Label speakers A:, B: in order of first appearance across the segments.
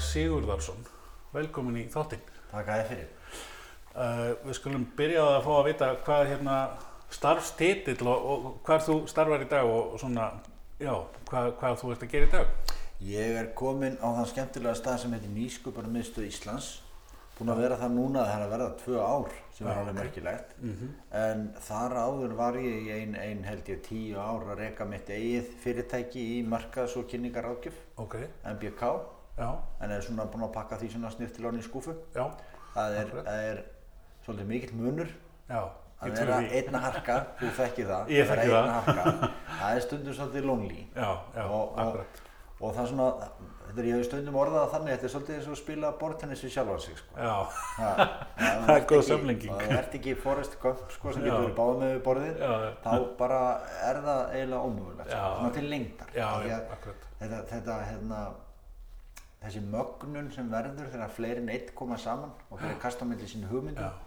A: Sigurðarsson, velkomin í þáttinn.
B: Takk að þið fyrir.
A: Uh, við skulum byrja á að fá að vita hvað hérna starfstitill og, og hvað þú starfar í dag og svona, já, hvað, hvað þú ert að gera í dag.
B: Ég er komin á þann skemmtilega stað sem heitir Nýsköpunarmiðstöð Íslands. Búin að vera það núna, það er að verða tvö ár sem er alveg
A: ok.
B: merkilegt.
A: Mm
B: En þar áður var ég í ein, ein held ég tíu ár að reka mitt eigið fyrirtæki í markaðs- og kynningaráðgjöf,
A: Ok,
B: MBK,
A: já,
B: en er svona búin að pakka því svona snirtilóni í skúfu.
A: já,
B: Það er, það er svolítið mikill munur
A: já,
B: að vera einna harka, þú þekkir það,
A: Ég
B: að
A: þekki það.
B: Það er stundum svolítið lonely. Og- og-. Og það er svona, þetta er ég hef stundum orðað það þannig, þetta er svolítið eins og að spila bortennis við sjálfan sig, sko. Ja,
A: Það er góð.
B: Og þú ert ekki Forrest Gump, sko, sem getur báðum með borðið, þá bara er það eiginlega ómögulegt, sko, svona til lengdar. að. Þetta, þetta, hérna, þessi mögnun sem verður þegar fleiri en eitt koma saman og fyrir að kasta á milli sín
A: Já,
B: hugmyndum,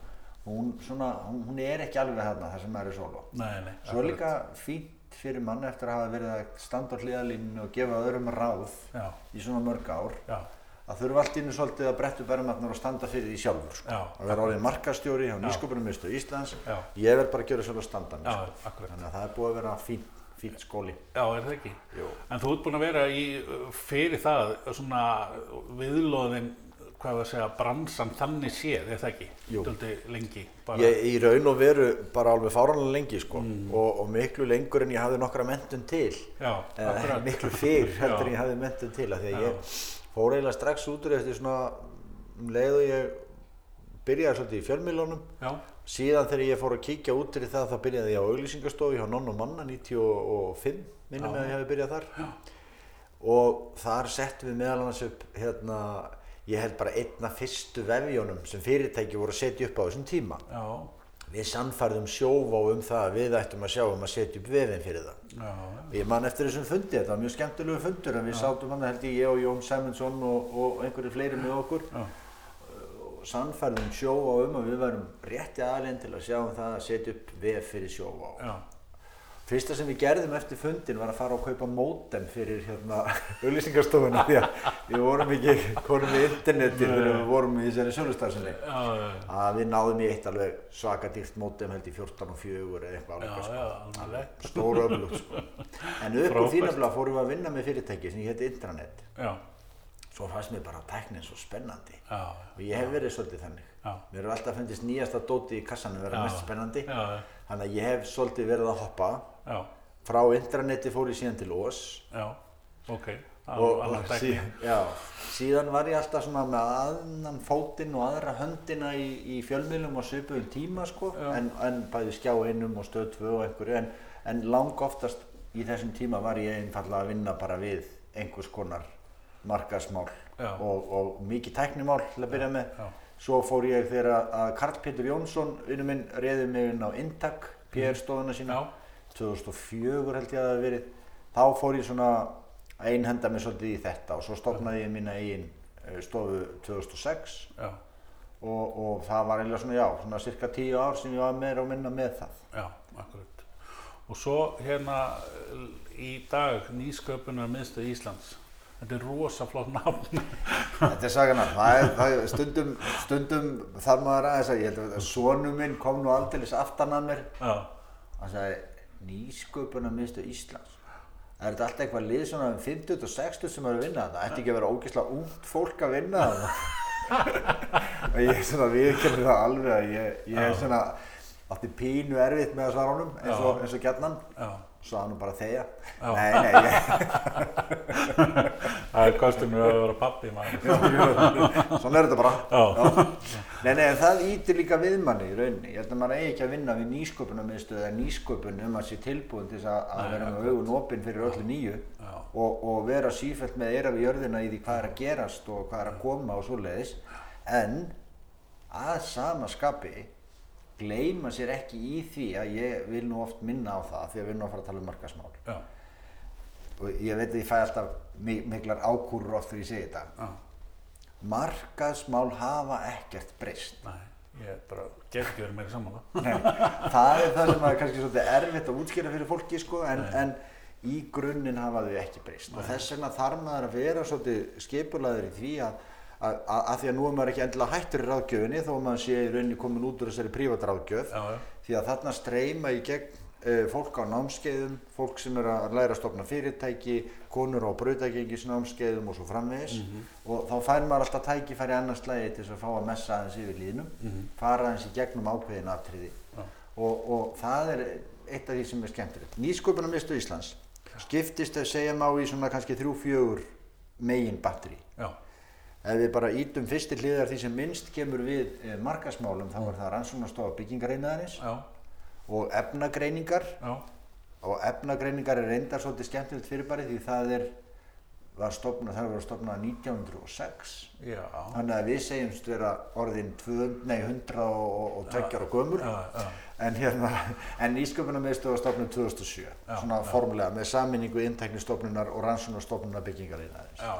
B: hún, svona, hún, hún er ekki alveg hérna þar sem maður er solo.
A: nei, nei,
B: Svo er líka fínt fyrir mann eftir að hafa verið að standa á hliðalínu og gefa öðrum ráð
A: Já,
B: í svona mörg ár
A: já,
B: að þurfa allt innu svolítið að brettu bermarnar og standa fyrir því sjálfur sko. að vera orðið markastjóri á
A: Já.
B: nýsköpunarmiðstöð Íslands. Ég verð bara að gera svolítið að standa mig
A: já,
B: sko. þannig að það er búið að vera fín, fín skóli
A: Já, er það ekki?
B: Jú.
A: En þú ert búin að vera í, fyrir það, svona viðlóðin, hvað við að segja, bransan þannig séð, er það ekki?
B: Jú.
A: Döldi lengi, bara.
B: ég í raun og veru bara alveg fáranlega lengi sko.
A: Mm.
B: og, og miklu lengur en ég hafði nokkra mentun til
A: Já,
B: eða
A: akkurat.
B: miklu fyrr heldur en ég hafði mentun til af því að ég fór eiginlega strax út úr eftir svona um leið og ég byrjaði svolítið í fjölmiðlunum
A: Já,
B: Síðan þegar ég fór að kíkja út fyrir það þá byrjaði ég á auglýsingastofu hjá Nonn og Manna 95, minnum
A: Já.
B: ég að ég hefði byrjað þar. Og þar settum við meðal annars upp hérna, ég held bara einna fyrstu vefjónum sem fyrirtæki voru að setja upp á þessum tíma.
A: Já,
B: við sannfærðum sjóvá um það að við ættum að sjá um að setja upp vefin fyrir það.
A: Já,
B: ég man eftir þessum fundi, þetta var mjög skemmtilegu fundur en við sátum hann held ég, ég og Jón Sæmundsson og, og einhverju fleiri með okkur
A: já,
B: og sannfærðum sjóvá um að við værum rétti aðlinn til að sjá um það að setja upp vef fyrir sjóvá.
A: já,
B: Fyrsta sem við gerðum eftir fundin var að fara og kaupa mótem fyrir hérna auðlýsingastofuna því að við vorum ekki konum við interneti þegar við vorum í þessari
A: já,
B: Að við náðum í eitt alveg svaka dýrt mótem held í 14 og 4 eða eitthvað álíka sko.
A: já, alveg.
B: Stóra öflugt sko. En upp
A: Frábært.
B: því nefnilega fórum við að vinna með fyrirtæki sem ég hétt Intranet.
A: Já,
B: Svo fannst mér bara tæknin svo spennandi.
A: já,
B: Og ég hef verið svolítið þannig.
A: já,
B: Mér hefur alltaf fundist nýjasta dóti í kassanum vera
A: Já.
B: mest spennandi.
A: já,
B: Þannig að ég hef svolítið verið að hoppa.
A: já,
B: Frá intraneti fór ég síðan til OS.
A: já, ok,
B: Og, og sí, já, síðan var ég alltaf með annan fótinn og aðra höndina í, í fjölmiðlum á svipuðum tíma sko.
A: Já.
B: En, en bæði skjá einum og stöð 2 og einhverju. En, en lang oftast í þessum tíma var ég einfallega að vinna bara við einhvers konar markasmál og, og mikið tæknimál til að byrja með.
A: Já,
B: Svo fór ég þegar að- Karl Pétur Jónsson, vinnu minn, reyði mig inn á Intak, PR stofuna sína,
A: já,
B: 2004 held ég að það hafi verið. Þá fór ég svona einhenda mig svolítið í þetta og svo stofnaði ég mína eigin eh, stofu 2006
A: já,
B: og, og það var eiginlega svona, já, svona cirka 10 ár sem ég var meira og minna með það.
A: já, akkurat. Og svo hérna í dag nýsköpunar miðstöð Íslands. Þetta er rosa flott nafn.
B: Þetta er sagana, það er, það er stundum, stundum þarf maður aðeins að, ég held að sonu minn kom nú aldeilis aftan að mér.
A: Já,
B: hann sagði nýsköpuna minnstu Íslands. Er þetta alltaf eitthvað lið svona um 50 og 60 sem eru að vinna þetta ætti ekki að vera ógeðslega ungt fólk að vinna það ég er svona viðkjörði það alveg að ég, ég er svona átti pínu erfitt með að svara honum eins og,
A: Já.
B: eins og gjarnan
A: já,
B: svo hann bara þegja
A: Já.
B: nei, nei,
A: það er kostum við að vera pappi
B: svona er þetta bara.
A: Já,
B: Nei, nei, en það ítir líka við manni í rauninni. Ég held að maður eigi ekki að vinna við nýsköpunarmiðstöð eða nýsköpun um að sé tilbúin til að, að
A: Nei,
B: vera með augun opinn fyrir öllu nýju
A: já,
B: og, og vera sífælt með eira við jörðina í því hvað er að gerast og hvað er að koma og svoleiðis. En að sama skapi gleyma sér ekki í því að ég vil nú oft minna á það því að við erum nú að fara að tala um markasmál.
A: já,
B: Og ég veit að ég fæ alltaf mi- miklar ákúrur oft þegar ég segi þetta.
A: já,
B: Markaðsmál hafa ekkert breyst.
A: nei, ég bara get ekki verið meira saman það.
B: Er það sem er kannski svolítið erfitt að útskýra fyrir fólki sko, en, en í grunninn hafa þau ekki breyst og þess vegna þarf maður að vera svolítið skipulaður í því að að, að, að því að nú er maður ekki endilega hættur í ráðgjöfinni þó að maður sé í rauninni komin út úr þessari prívatráðgjöf
A: Já, já.
B: því að þarna streyma í gegn uh, fólk á námskeiðum, fólk sem er að læra að stopna fyrirtæki, konur á brautagengis og svo framvegis og þá fær maður alltaf tækifæri annars lagi til þess að fá að messa aðeins yfir líðnum, fara aðeins í gegnum ákveðin atriði
A: Já.
B: og, og það er eitt af því sem er skemmtilegt. Nýsköpunarmistu Íslands skiptist ef segja má í svona kannski þrjú, fjögur megin batteri.
A: Já,
B: Ef við bara ítum fyrst til hliðar því sem minnst kemur við eh, markasmálum þá er það rannsóknastofa byggingareinaðarins
A: já,
B: og efnagreiningar.
A: Já,
B: og efnagreiningar er reyndar svolítið skemmtilegt fyrirbæri því það er var stofnað, það var stofnað 1906
A: já.
B: þannig að við segjumst vera orðin 200, nei, 100 og, og tveggjar og gömur
A: Já, já,
B: en hérna, en nýsköpunarmiðstöð var stofnuð 2007
A: Já,
B: svona formulega með saminningu innteknistofnunar og rannsóknarstofnunar byggingareinaðarins
A: já,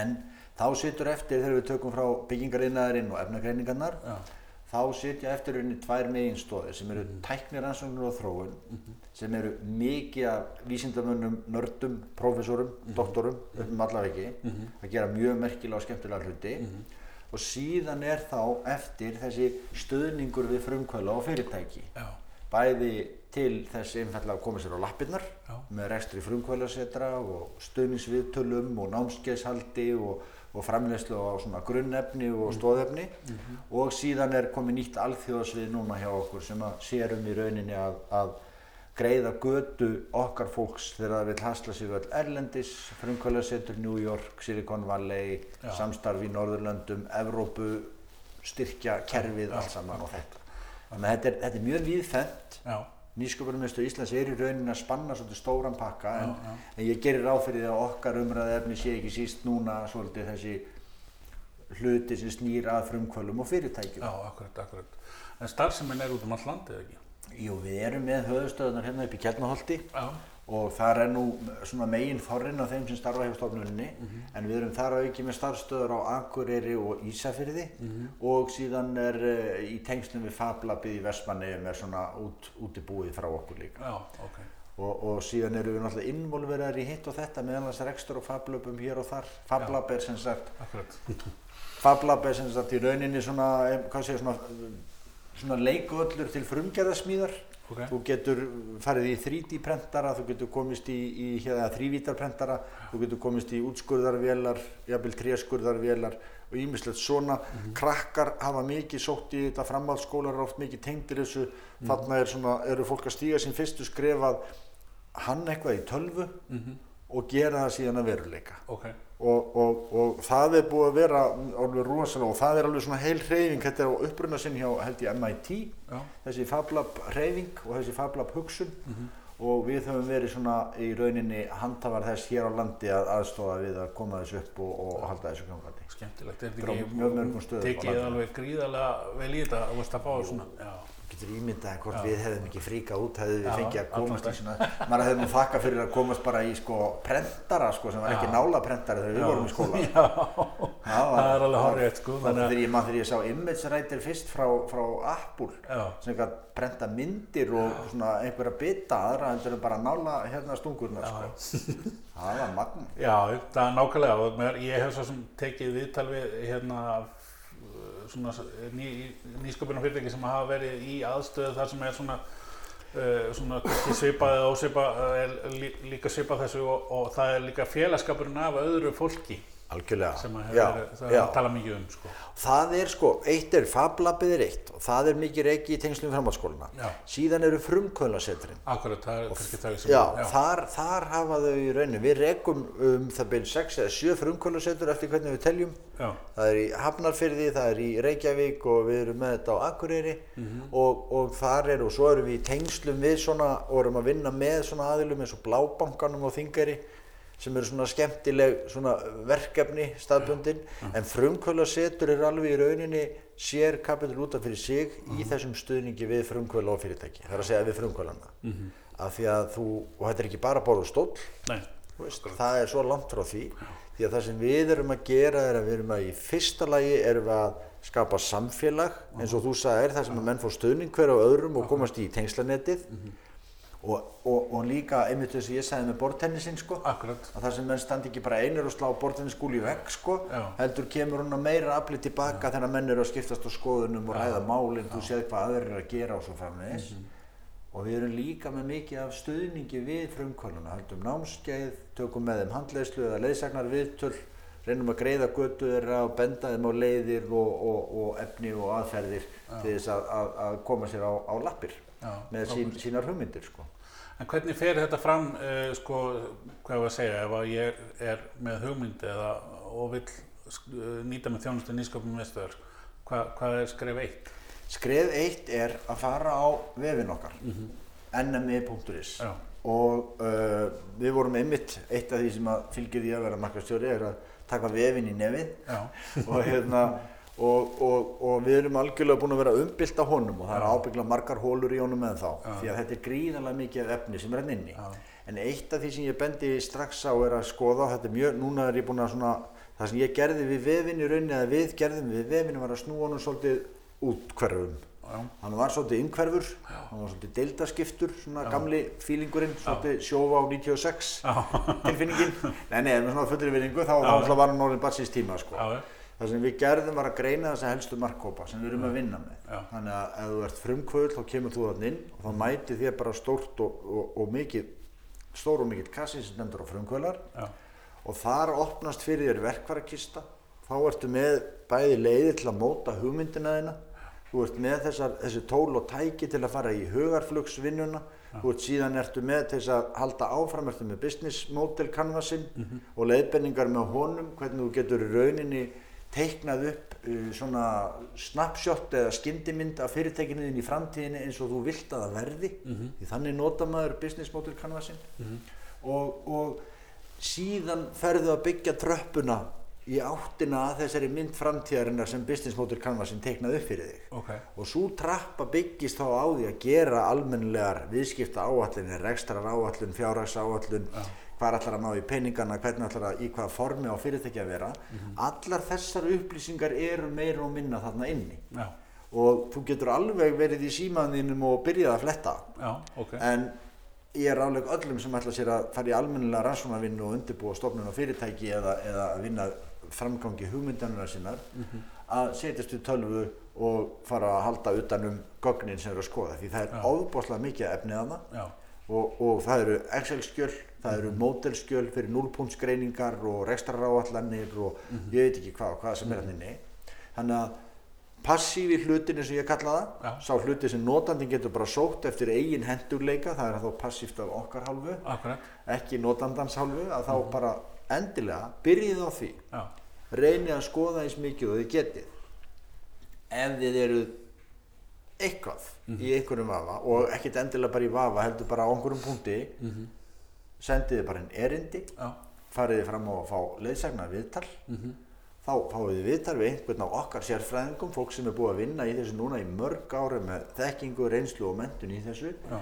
B: en þá situr eftir þegar við tökum frá byggingarinnæðarinn og efnagreiningarnar þá sitja eftir rauninni tvær meginstóðir sem eru mm. tæknirannsóknir og þróun sem eru mikið af vísindamönnum, nördum, prófessorum, doktorum upp um allavegi að gera mjög merkilega og skemmtilega hluti. Og síðan er þá eftir þessi stöðningur við frumkvæla og fyrirtæki.
A: Já,
B: bæði til þess einfallega að koma sér á lappirnar
A: Já.
B: með rekstri frumkvælasetra og stöðningsviðtölum og námskeiðshaldi og, og framleyslu á svona grunnefni og stóðefni og síðan er komið nýtt alþjóðasvið núna hjá okkur sem að sérum í rauninni að, að greiða götu okkar fólks þegar það vil hasla sig öll erlendis, frumkvælasetur New York, Silicon Valley,
A: Já.
B: samstarf í Norðurlöndum, Evrópu, styrkja kerfið allt saman og þetta. Þannig að þetta er, þetta er mjög víðfent
A: já,
B: Nýsköpunarmiðstöð Íslands er í rauninni að spanna svolítið stóran pakka en,
A: Já, já.
B: en ég gerir ráð fyrir því að okkar umræði efni sé ekki síst núna svolítið þessi hluti sem snýr að frumkvölum og fyrirtækjum.
A: já, akkurat, akkurat. En starfseminn er út um all landið, ekki?
B: Jú, við erum með höfustöðunar hérna upp í Kjellnaholti
A: Já,
B: og þar er nú svona megin þorrin á þeim sem starfa hjá stofnunni en við erum þar að auki með starfstöður á Akureyri og Ísafyrði og síðan er uh, í tengslum við Fablabið í Vestmannegjum er svona út, útibúið frá okkur líka.
A: já, ok.
B: Og, og síðan erum við náttúrulega involveraðir í hitt og þetta meðal þess rekstur og fablöpum hér og þar. Fablab er sem sagt, fablab er sem sagt í rauninni svona, hvað segir, svona, svona leikuöllur til frumgerðasmíðar.
A: Ok.
B: Þú getur farið í 3D prentara, þú getur komist í, í hérna, þrývítarprentara, þú getur komist í útskurðarvélar, jafnvel tréskurðarvélar og ímislegt svona. Krakkar hafa mikið sótt í þetta, framhaldsskólar eru oft mikið tengdir þessu. Þarna er svona, eru fólk að stíga sín fyrstu skref að hann eitthvað í tölvu og gera það síðan að veruleika.
A: Ok,
B: Og, og, og það er búið að vera alveg rosalega og það er alveg svona heil hreyfing, þetta er á uppruna sinn hjá held ég MIT,
A: já,
B: þessi FabLab hreyfing og þessi FabLab hugsun og við höfum verið svona í rauninni handhafar þess hér á landi að aðstofa við að koma þessu upp og, og halda þessu gangandi.
A: skemmtilegt. Er
B: Þetta á
A: Tekið alveg gríðarlega vel í þetta, að fá svona, já.
B: Getur ímyndað hvort
A: Já.
B: við hefðum ekki fríkað út hefðu við fengið að komast í svona maður hefði nú þakka fyrir að komast bara í sko prentara sko sem var ekki
A: Já.
B: nálaprentari þegar við vorum í skóla
A: Já,
B: það
A: það er alveg horrið, sko,
B: þannig að þegar ég, ég sá image writer fyrst frá, frá Apple
A: Já.
B: sem gætt prenta myndir og svona einhverja bita aðra en bara nála hérna stungurnar sko. það var magn
A: Já, það er nákvæmlega og ég hef svo sem tekið viðtal við hérna ný, nýsköpunum fyrirtæki sem hafa verið í aðstöðu þar sem er svona uh, svona svipað eða ósvipað lí, líka svipað þessu og, og það er líka félagskapurinn af öðru fólki
B: algjörlega
A: sem að
B: já,
A: verið, það
B: já.
A: er tala mikið um sko.
B: það er sko, eitt er fablabið er eitt og það er mikið reiki í tengslum framhaldsskóluna
A: Já.
B: síðan eru frumkvölasetrin
A: Akkurat, það er kannski það sem
B: Já, Þar, þar hafa þau í rauninu, við rekum um það byrjum 6 eða 7 frumkvölasetur eftir hvernig við teljum.
A: Já,
B: Það er í Hafnarfyrði, það er í Reykjavík og við erum með þetta á Akureyri og, og þar er og svo erum við í tengslum við svona og erum að vinna með svona aðilum eins og Blábankanum og Þingari sem eru svona skemmtileg svona verkefni staðbundin en frumkvölasetur er alveg í rauninni sér kapitul út af fyrir sig í þessum stuðningi við frumkvöla og fyrirtæki það er að segja við frumkvölana af því að þú, og þetta er ekki bara borð og stóll
A: nei,
B: Þú veist, það er svo langt frá því því að það sem við erum að gera er að við erum að í fyrsta lagi erum að skapa samfélag eins og þú sagðir þar sem að menn fá stuðning hver á öðrum og komast í tengslanettið og, og, og líka einmitt þess að ég sagði með bortennisinn sko.
A: Akkurat.
B: að það sem menn standi ekki bara einir og slá bortennisskúli í vegg sko
A: Já.
B: heldur kemur hún að meira afli tilbaka þegar menn eru að skiptast á skoðunum og ræða málinn, þú séð hvað aðrir eru að gera og svo framvegis.
A: Mhm.
B: og við erum líka með mikið af stuðningi við frumkvöluna, höldum námskeið tökum með þeim handleiðslu eða leiðsagnar viðtöl, reynum að greiða götu þeirra og benda þeim á leiðir og, og, og efni og aðferðir til þess að, að, að koma sér á, á lappir
A: Já,
B: með sín, sínar hugmyndir sko.
A: En hvernig fer þetta fram, uh, sko, hvað ég var að segja, ef að ég er með hugmynd eða og vill uh, nýta með þjónustu nýsköpum meðstöðar, hva, hvað er skref eitt?
B: Skref eitt er að fara á vefin okkar, nmi.is
A: Já,
B: og uh, við vorum einmitt, eitt af því sem að fylgir því að vera markastjóri er að taka vefin í nefið. Og, hérna, og, og, og við erum algjörlega búin að vera umbylt á honum og það er ábyggla margar hólur í honum með þá því að þetta er gríðarlega mikið efni sem er hann inni.
A: Já.
B: en eitt af því sem ég bendi strax á er að skoða þetta er mjög, núna er ég búin að svona það sem ég gerði við vefin í rauninni eða við gerðum við vefin var að snúa honum svolítið út hverfum
A: já,
B: hann var svolítið innhverfur hann var svolítið deildaskiptur svona gamli fílingurinn, svolítið sjófa á 96 tilfinningin. Nei, nei, með svona fullri vinningu þá, þá var hann orðin batsins tíma sko.
A: já, já,
B: það sem við gerðum var að greina þessa helstu markkópa sem við erum að vinna með.
A: Já.
B: þannig að ef þú ert frumkvöld þá kemur þú þann inn og þá mæti þér bara stórt og, og, og mikið stór og mikill kassi sem stendur á frumkvöldar
A: já,
B: og þar opnast fyrir þér verkvarakista þá ertu með bæði leiði til að móta hugmyndina þína. Þú ert með þessar, þessi tól og tæki til að fara í hugarflugsvinnuna. Þú ert síðan ertu með til þess að halda áfram ertu með business model canvasin og leiðbenningar með honum hvernig þú getur í rauninni teiknað upp uh, svona snapshot eða skyndimynd af fyrirtækinu þín í framtíðinni eins og þú vilt að það verði. Því þannig nota maður business model canvasin og, og síðan ferðu að byggja tröppuna í áttina að þessari mynd framtíðarinnar sem business model canvasin teiknað upp fyrir þig.
A: Ok,
B: og svo trappa byggist þá á því að gera almennilegar viðskipta áallin rekstrar áallin, fjárhags áallin hvað ætlar að ná í peningana hvernig ætlar að í hvaða formi á fyrirtæki að vera. Allar þessar upplýsingar eru meira og minna þarna inni.
A: Já,
B: og þú getur alveg verið í símaðinum og byrjað að fletta.
A: Já, ok,
B: en ég er áleg öllum sem ætla sér að fara í almennilega rannsónavinnu og undirbúa stofnun á fyrirtæki eða, eða vinna framgangi hugmyndanunar sinnar að setjast við tölvu og fara að halda utanum gögnin sem eru að skoða. Því það er
A: Já.
B: ofbáslega mikið efnið að það og, og það eru Excel-skjöl, það eru módelskjöl fyrir núlpuntsgreiningar og rekstraráallanir og ég veit ekki hvað, og hvað sem er hann inni. Þannig að passífi hlutin eins og ég kalla það,
A: Já.
B: sá hluti sem notandinn getur bara sótt eftir eigin hendugleika, það er þá passíft af okkar hálfu,
A: akkurat,
B: ekki notandans hálfu, að þá bara endilega byrjið á því,
A: já,
B: reynið að skoða eins mikið og þið getið. Ef þið eruð eitthvað í einhverjum vafa og ekkert endilega bara í vafa heldur bara á einhverjum punkti sendið þið bara einn erindi
A: já,
B: farið þið fram á að fá leiðsagnar viðtal. Þá fáið þið viðtal við einhvern af okkar sérfræðingum fólk sem er búið að vinna í þessu núna í mörg ári með þekkingu, reynslu og mentun í þessu.
A: Já,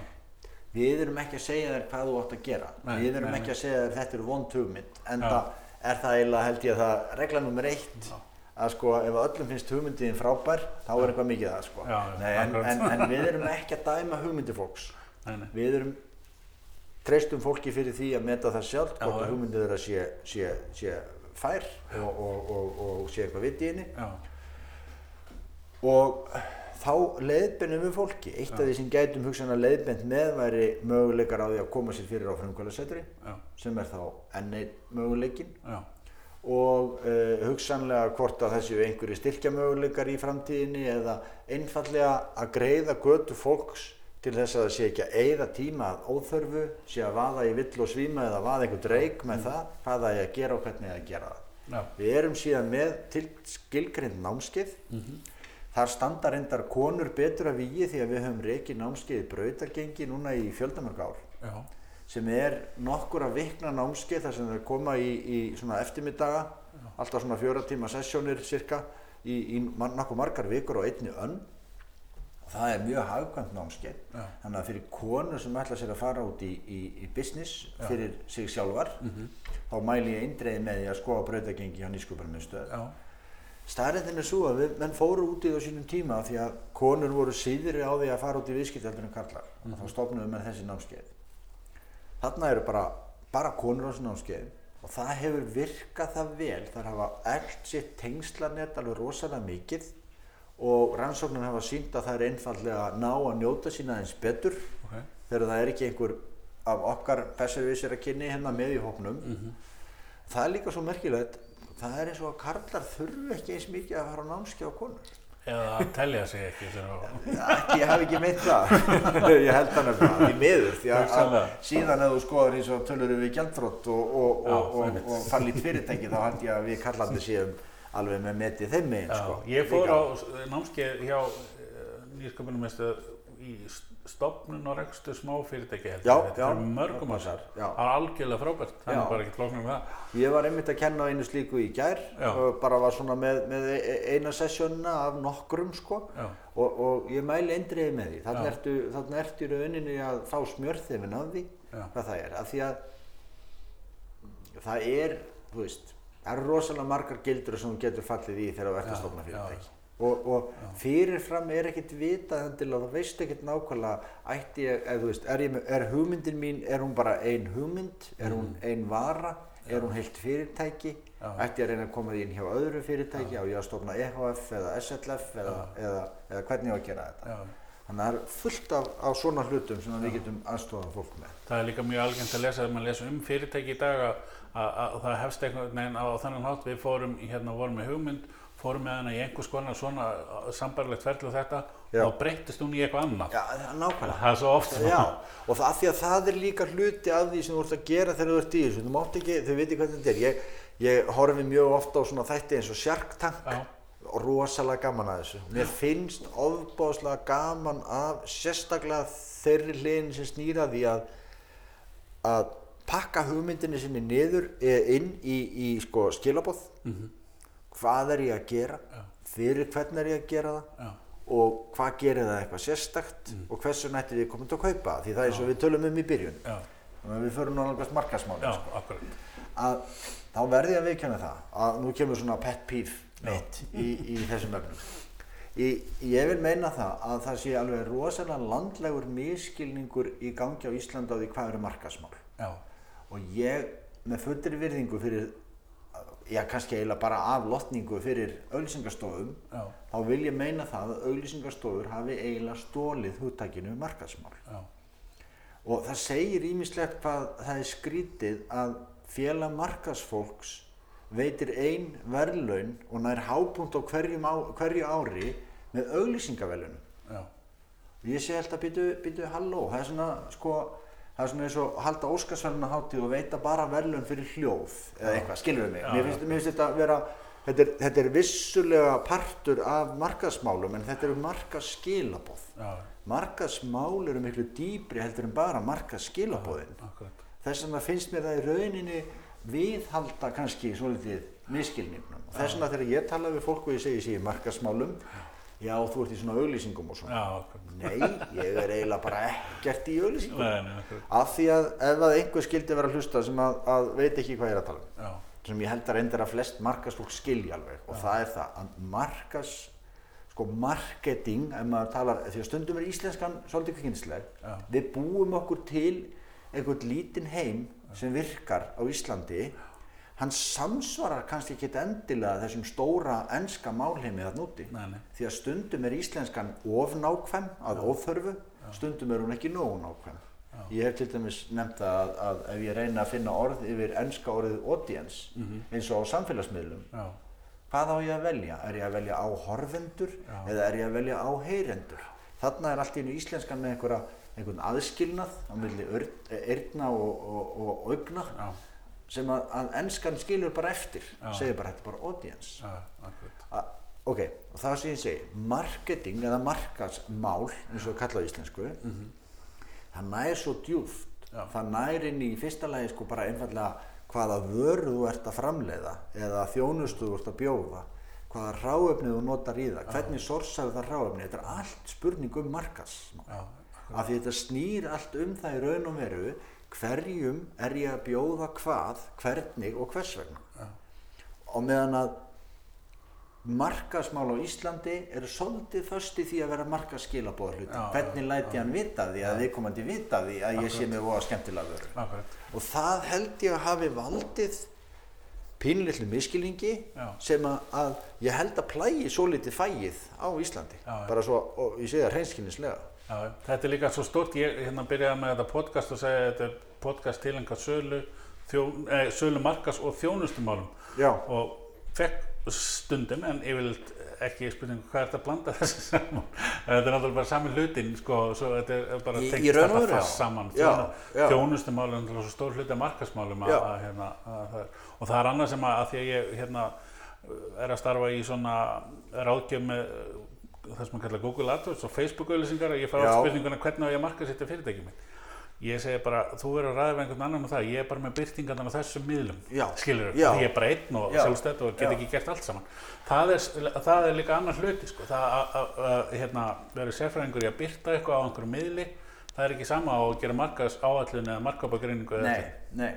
B: við erum ekki að segja þér hvað þú átt að gera.
A: Nei,
B: við erum
A: nei,
B: ekki að segja þér þetta er vond hugmynd en
A: Já.
B: það er það eiginlega held ég að það regla nummer eitt að sko ef öllum finnst hugmyndiðin frábær þá er eitthvað mikið það sko. Nei, en, en, en við erum ekki að dæma hugmyndi fólks.
A: Nei, nei,
B: við erum treystum fólki fyrir því að meta það sjálf
A: Já,
B: hvort að hugmyndið þeirra sé, sé, sé fær og, og, og, og sé eitthvað viti í henni. Og þá leiðbennum við fólki. Eitt af því sem gætum hugsan að leiðbend með væri möguleikar á því að koma sér fyrir á frumkvælasetri
A: já,
B: sem er þá enn einn möguleikin
A: já,
B: og uh, hugsanlega hvort að þessi einhverju styrkja möguleikar í framtíðinni eða einfallega að greiða götu fólks til þess að það sé ekki að eyða tíma að óþörfu, sé að vaða í vill og svíma eða vaða einhver dreik með það, hvað það er að gera og hvernig það er að gera það.
A: já,
B: Við erum síðan með til skilgrind námskeið. Þar standa reyndar konur betur að vígi því að við höfum reikið námskeið brautargengi núna í fjöldamörg ár
A: já,
B: sem er nokkur að vikna námskeið þar sem þau koma í, í svona eftirmiddaga, alltaf svona fjóra tíma sessjónir cirka í, í nokkuð margar vikur og einni önn. Það er mjög hagkvæmt námskeið,
A: Já.
B: þannig að fyrir konur sem ætla sér að fara út í, í, í business fyrir sig sjálfar, þá mæli ég eindreiði með því að skoða brautagengi hjá nýsköpunarmiðstöð.
A: já,
B: Staðrindin er svo að við, menn fóru út í það á sínum tíma því að konur voru síðri á því að fara út í en karlar. Mm Þá stofnum við með þessi námskeið. þarna eru bara, bara konur á þessu námskeið og það hefur virkað það vel þar hafa allt sitt tengslanett alveg rosalega mikið og rannsóknir hafa sínt að það er einfallega að ná að njóta sína eins betur.
A: Ok.
B: þegar það er ekki einhver af okkar besservísir að kynni hérna með í hópnum. Það er líka svo merkilegt það er eins og að karlar þurfu ekki eins mikið að fara á námskeið á konur.
A: Eða að telja sig ekki
B: ekki, ég hef ekki meint það. Ég held það nefnilega í miður því að, að síðan ef þú skoðar eins og tölur við gjaldþrótt og, og, og, og, fallið fyrirtæki þá held ég að við kallandi séum alveg með metið þeim megin sko.
A: Ég fór
B: Líka.
A: á s- námskeið hjá nýskapunum í stopnun og rekstur smá fyrirtæki held ég.
B: Já,
A: þetta
B: já,
A: er mörgum
B: já.
A: það er algjörlega frábært, það er bara ekki flóknum það
B: Ég var einmitt að kenna einu slíku í gær og bara var svona með, með e- eina sessjónina af nokkrum sko og, og ég mæli eindriði með því þannig ertu, ertu í rauninni að fá smjörþefin af því
A: Já.
B: hvað það er, af því að það er, þú veist það eru rosalega margar gildur sem þú getur fallið í þegar þú ert
A: Já,
B: að stofna
A: já.
B: fyrirtæki. og, og fyrirfram er ekkert vitað endilega, þú veist ekkert nákvæmlega ætti ég, eða þú veist, er, ég, er hugmyndin mín, er hún bara ein hugmynd? Er hún ein vara, er hún heilt fyrirtæki?
A: Mm. Já.
B: ætti ég að reyna að koma því inn hjá öðru fyrirtæki? Á ég að stofna EHF eða SLF eða, eða, eða hvernig ég á að gera þetta?
A: Já.
B: þannig að það er fullt af, af svona hlutum sem við getum aðstofað fólk með.
A: Það er líka mjög algengt að lesa þegar maður lesa um fyrirtæki í dag að, að, að það hefst einhvern veginn á þannig hátt. Við fórum hérna vorum með hugmynd fórum með hana í einhvers konar svona sambarlegt og þetta
B: Já.
A: og þá breyttist hún í eitthvað annað.
B: Já, það er nákvæmlega.
A: Það er svo oft
B: Já, og það því að það er líka hluti af því sem þú ert að gera þegar þú ert í þessu. Þú mátt ekki, þau veitir hvernig þetta er. Ég, ég horfi mjög ofta á svona þætti eins og Shark Tank.
A: Já.
B: og rosalega gaman að þessu. Mér finnst ofbáslega gaman af sérstaklega þeirri hliðin sem snýra því að að pakka hugmyndinni sinni niður eh, inn í, í sko skilabóð hvað er ég að gera?
A: Já.
B: fyrir hvern er ég að gera það?
A: Já.
B: og hvað gerir það eitthvað sérstakt?
A: Mm.
B: og hversu nætti við komum til að kaupa því það er og við tölum um í byrjun. Við förum náttúrulega markasmáli að þá verði ég að viðkjanna það að nú kemur svona pet peeve mitt í, í þessum öfnum í, ég vil meina það að það sé alveg rosalega landlegur miskilningur í gangi á Íslanda á því hvað eru markasmál
A: Já,
B: og ég með fullri virðingu fyrir já kannski eiginlega bara af lotningu fyrir auglýsingastofum
A: já,
B: þá vil ég meina það að auglýsingastofur hafi eiginlega stólið hugtakinu markaðsmál.
A: Já,
B: og það segir ímislegt hvað það er skrítið að félag markaðsfólks veitir ein verðlaun og nær hápunkt á á, hverju ári með auglýsingavelunum og ég sé alltaf býtu halló, það er svona sko, það er svona eins og halda Óskarsvæluna hátíð og veita bara verðlun fyrir hljóð eða eitthvað, skilur við mig,
A: Já,
B: mér finnst, mér finnst þetta vera þetta er, þetta er vissulega partur af markaðsmálum en þetta eru markaðskilaboð
A: já,
B: markaðsmál eru miklu dýbri heldur en bara markaðskilabóðin
A: akkurat.
B: Þess vegna finnst mér það í rauninni viðhalda kannski svolítið miskilningnum og þess vegna þegar ég tala við fólk og ég segi ég sé í markaðsmálum já þú ert í svona auglýsingum og svona.
A: Já,
B: nei, ég er eiginlega bara ekkert í auglýsingum.
A: Nei, nei, akkurat.
B: Af því að ef að einhver skildi vera að hlusta sem að, að veit ekki hvað ég er að tala um
A: Já,
B: sem ég held að reyndir að flest markasfólk skilja alveg og það er það að markas sko marketing, ef maður talar því að stundum er íslenskan svolítið kynnsleg
A: Já.
B: við búum okkur til einhvern lítinn heim sem virkar á Íslandi hann samsvarar kannski ekki endilega þessum stóra enska málheimi þarna úti.
A: Nei, nei.
B: því að stundum er íslenskan of nákvæm að óþörfu. Stundum er hún ekki nógu nákvæm. Ég hef til dæmis nefnt að, að ef ég reyna að finna orð yfir enska orðið audience eins og á samfélagsmiðlum
A: já,
B: hvað á ég að velja? Er ég að velja á horfendur eða er ég að velja á heyrendur? Þarna er allt í íslenskan með einhverja, einhvern aðskilnað á milli ör- eyrna og, og, og augna.
A: Já,
B: sem að, að enskan skilur bara eftir,
A: Já.
B: segir bara þetta er bara audience.
A: já, akkurat
B: A, ok, og það sem ég segi, marketing eða markasmál, eins og kalla á íslensku, það nær svo djúft,
A: Já.
B: það nær inn í fyrsta lagi sko bara einfallega hvaða vörðu þú ert að framleiða eða þjónustu þú ert að bjóða, hvaða ráefni þú notar í það, hvernig sorsaðu það ráefni, þetta er allt spurning um markasmál. Af því þetta snýr allt um það í raun og veru hverjum er ég að bjóða hvað, hvernig og hvers vegna.
A: Já.
B: Og meðan að markasmál á Íslandi eru svolítið först í því að vera markaskilabóða hluti.
A: Já,
B: hvernig læti hann vita því að viðkomandi vita því að ég sé með voða skemmtilega vöru
A: akkurat,
B: og það held ég að hafi valdið pínlillu miskilningi sem að, að ég held að plægi svo litið fægið á Íslandi. Bara svo, og ég segi það hreinskilnislega
A: já, þetta er líka svo stórt, ég hérna byrjaði með þetta podcast og segja að þetta er podcast tilenga sölu, þjó, eh, sölu markas og þjónustumálum.
B: Já,
A: og fekk stundum en yfirleitt ekki spurning hvað er þetta að blanda þessi saman? Þetta er náttúrulega bara sami hlutin sko, þetta er bara tengt þetta fast saman. Þjónustumálum er náttúrulega svo stór hluti af markasmálum að, að, hérna, að, og það er annað sem að, því að ég hérna, er að starfa í svona ráðgjöf með það sem að kalla Google AdWords og Facebook auðlýsingar og ég fá
B: Já.
A: spurninguna hvernig á ég að markasetja fyrirtækið mitt ég segi bara, þú verður að ræða við einhvern annan um það, ég er bara með byrtingarnar á þessum miðlum skilur því ég er bara einn og
B: Já.
A: sjálfstætt og get ekki gert allt saman það er, það er líka annar hluti sko. það að- hérna, vera sérfræðingur í að byrta eitthvað á einhverju miðli það er ekki sama á að gera markas áallun eða markapagreiningu eða
B: nei,
A: þetta.
B: nei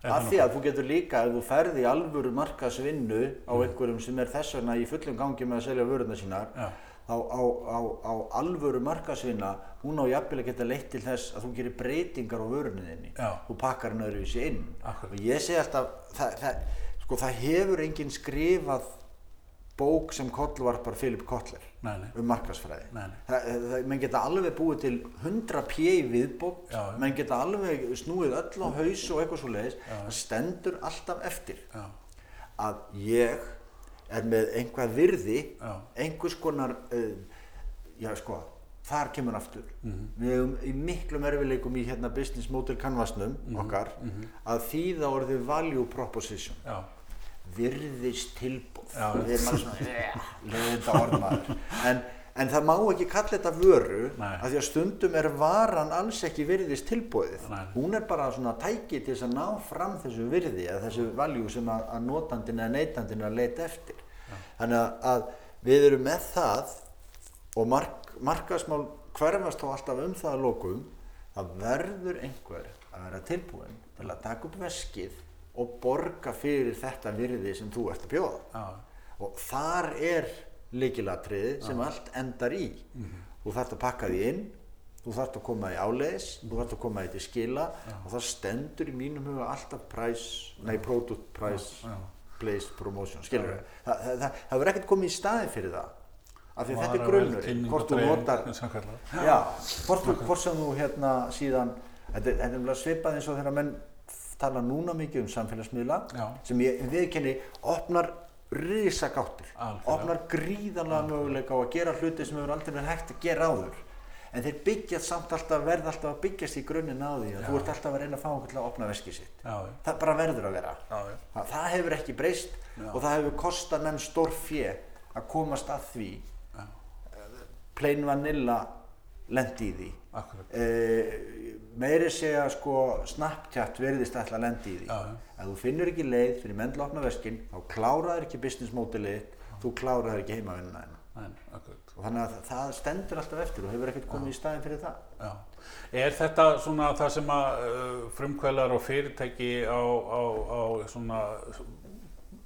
A: Er
B: af því að þú getur líka ef þú ferði alvöru markasvinnu á einhverjum sem er þess vegna í fullum gangi með að selja vörurnar sínar
A: Já.
B: Þá á, á, á alvöru markasvinna hún á jafnvel að geta leitt til þess að þú gerir breytingar á vörunni þinni
A: Já.
B: þú pakkar hann öðruvísi inn
A: Akkurat.
B: og ég segi alltaf það, það, sko, það hefur enginn skrifað bók sem kollvarpar Philip Kotler
A: Nei, nei.
B: um markasfræði menn geta alveg búið til 100 pjö í viðbók menn geta alveg snúið öll á haus og eitthvað svo leiðis það stendur alltaf eftir
A: Já.
B: að ég er með einhvað virði
A: Já.
B: einhvers konar uh, já sko þar kemur aftur
A: Mhm.
B: við hefum í miklum erfileikum í hérna business model canvasnum
A: Mhm.
B: okkar að þýða orðið value proposition
A: Já.
B: virðist tilbúð við erum alveg svona leiðinda orðmaður en, en það má ekki kalla þetta vöru
A: Nei.
B: af því að stundum er varan alls ekki virðist tilbúðið
A: Nei.
B: hún er bara svona tæki til að ná fram þessu virði eða þessu valjú sem að, að notandin eða neytandin að leita eftir þannig að, að við erum með það og mark, markasmál hverfast þá alltaf um það að lokum það verður einhver að vera tilbúin til að taka upp veskið og borga fyrir þetta virði sem þú ert að bjóða
A: Já.
B: og þar er líkilatriði sem allt endar í. Þú þarft að pakka því inn þú þarft að koma því áleiðis þú þarft að koma því til skila og það stendur í mínum huga alltaf price, nei product price
A: Já.
B: place promotion, skilur við það, það, það, það verður ekkert komið í staði fyrir það af því þetta er
A: Vara,
B: grunnur
A: velkynning
B: hvort þú notar já, hvort, sem þú hérna síðan þetta er- nefnilega svipað eins og þegar menn tala núna mikið um samfélagsmiðla
A: Já.
B: sem ég viðkenni opnar risagáttir opnar gríðanlega möguleika á að gera hluti sem hefur aldrei verið hægt að gera áður. En þeir byggjast samt alltaf verð alltaf að byggjast í grunninn á því að þú ert alltaf að reyna að fá okkur til að opna veskið sitt.
A: Já, já.
B: það bara verður að vera.
A: Já, já.
B: það, það hefur ekki breyst og það hefur kostað menn stór fjö að komast að því.
A: Já.
B: plain vanilla lendi í því
A: Akkurat.
B: uh, meiri segja sko Snapchat verðist ætla að lendi í því
A: já.
B: ef þú finnur ekki leið fyrir menn til að opna veskin þá kláraður ekki business modelið þú kláraður ekki heimavinnuna og þannig að það stendur alltaf eftir og hefur ekkert komið í staðin fyrir það
A: Já. Er þetta svona það sem að uh, frumkvælar og fyrirtæki á, á, á svona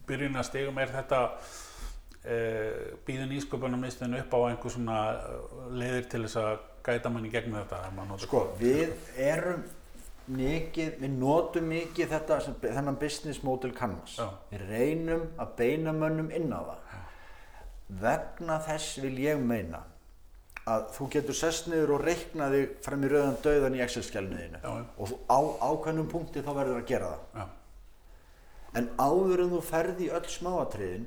A: byrjunastegum, er þetta uh, býðin ísköpunarmistin upp á einhver svona leiðir til þess að gæta manni gegnum þetta?
B: sko við erum mikið, við notum mikið þetta, þennan business model canvas.
A: Já.
B: við reynum að beina mönnum inn á það. Vegna þess vil ég meina að þú getur sest niður og reikna þig fram í rauðan döðan í Excel-skjálniðinu
A: Já, já.
B: og á ákveðnum punkti þá verður að gera það.
A: Já,
B: en áður en þú ferði í öll smáatriðin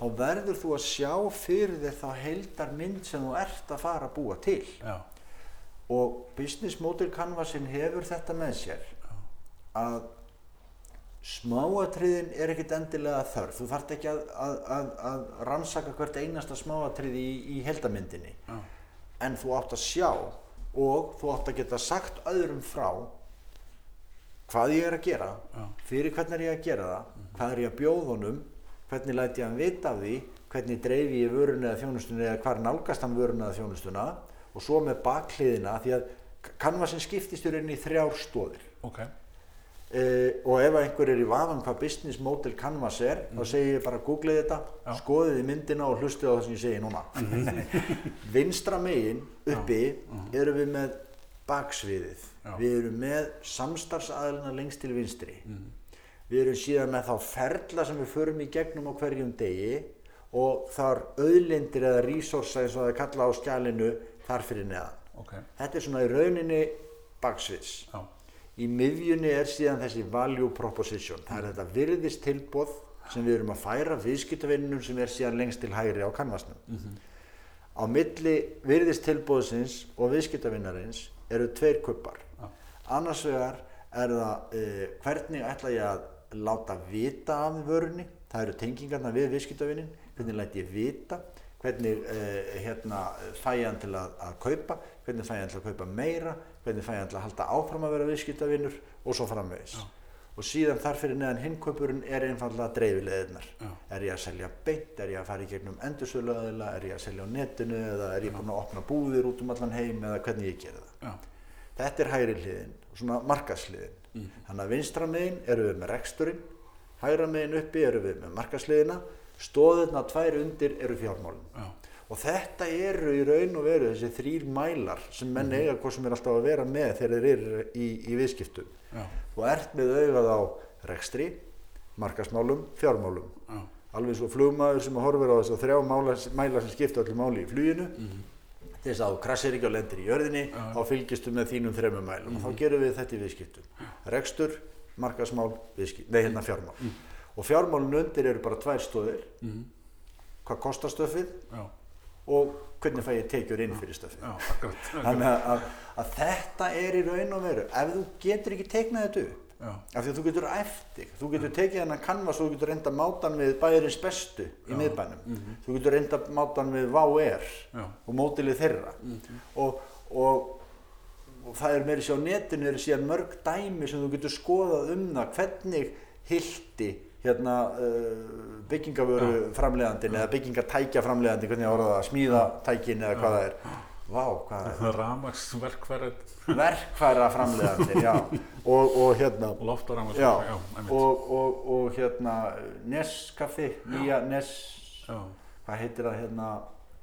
B: þá verður þú að sjá fyrir þér þá heildar mynd sem þú ert að fara að búa til.
A: Já,
B: og business model canvasin hefur þetta með sér að smáatriðin er ekkit endilega þörf. Þú þarft ekki að, að, að, að rannsaka hvert einasta smáatriði í, í heldamyndinni
A: já,
B: en þú átt að sjá og þú átt að geta sagt öðrum frá hvað ég er að gera
A: Já.
B: fyrir hvernig er ég að gera það hvað er ég að bjóða honum hvernig læt ég hann vita af því hvernig dreifi ég vörun eða þjónustunni eða hvar nálgast hann vörun eða þjónustuna og svo með bakhliðina því að kannvasin skiptist í rauninni í þrjár stóðir
A: ok,
B: Uh, og ef einhver er í vafan hvað business model canvas er þá segir ég bara googlið þetta
A: Mhm. Já. Mhm.
B: skoðið í myndina og hlustið á það sem ég segi núna vinstra megin uppi erum við með baksviðið
A: Já.
B: við erum með samstarfsaðalina lengst til vinstri
A: Mhm.
B: við erum síðan með þá ferla sem við förum í gegnum á hverjum degi og þar auðlindir eða resursa eins og það er kalla á skjalinu þar fyrir neðan.
A: Ok,
B: þetta er svona í rauninni baksviðs.
A: Já,
B: í miðjunni er síðan þessi value proposition. Það er þetta virðist tilbóð sem við erum að færa viðskiptavinnum sem er síðan lengst til hægri á kanvasnum. Á milli virðist tilbóðsins og viðskiptavinnarins eru tveir kuppar
A: Já.
B: annars vegar er það uh, hvernig ætla ég að láta vita af vörunni? Það eru tengingarna við viðskiptavinnin hvernig læt ég vita hvernig uh, hérna, fæ ég hann til að, að kaupa? Hvernig fæ ég hann til að kaupa meira? Hvernig fæ ég hann til að halda áfram að vera viðskiptavinnur og svo framvegis.
A: Já.
B: og síðan þar fyrir neðan hinnkaupurinn er einfallega dreifileðirnar
A: Já.
B: er ég að selja beint, er ég að fara í gegnum endursöluaðila, er ég að selja á netinu? Eða er ég búinn að opna búðir út um allan heim? Eða hvernig ég gera það?
A: Já,
B: þetta er hægri hliðin, svona markasliðin
A: Mhm.
B: þannig að vinstra megin eru við með reksturinn. Hægra megin uppi eru við með markasliðina stóðirna tvær undir eru fjármálin.
A: Já,
B: og þetta eru í raun og veru þessi þrýr mælar sem menn
A: Mhm.
B: eiga hvað sem er alltaf að vera með þegar þeir eru í, í viðskiptum.
A: Já,
B: þú ert með augað á rekstri markasmálum, fjármálum.
A: Já,
B: alveg svo flugmaður sem horfir á þess að þrjá mála, mæla sem skipta öllu máli í fluginu. Til þess að þú krassir ekki á lendir í jörðinni
A: Mhm. Já. Mhm.
B: þá fylgistu með þínum þremur mælum. Og þá gerum við þetta í viðskiptum. Rekstur, markasmál, viðskipt, nei hérna fjármál.
A: Mhm.
B: Og fjármálun undir eru bara tvær stóðir hvað kostar stöfið
A: já,
B: og hvernig fæ ég tekjur inn fyrir stöfið þannig að, að, að þetta er í raun og veru ef þú getur ekki teiknað þetta upp
A: já,
B: af því að þú getur æft þig, þú getur tekið hennan kannvas og þú getur reynda mátan við bæjarins bestu í miðbænum, þú getur reynda mátan við
A: já,
B: og mótilið þeirra. Og, og, og það er meiri sér á netinu eru síðan mörg dæmi sem þú getur skoðað um það hvernig hildi hérna uh, byggingavöru framleiðandin eða byggingatækja framleiðandin, hvernig ára það, smíðatækin eða hvað það er. Vá, hvað er það?
A: ramagsverkfærið,
B: Verkfæra framleiðandin, já. Og, og hérna
A: loftaramagsverkfærið,
B: Já,
A: já, einmitt,
B: og, og, og hérna Neskaffi, nýja Nes, hvað heitir það hérna,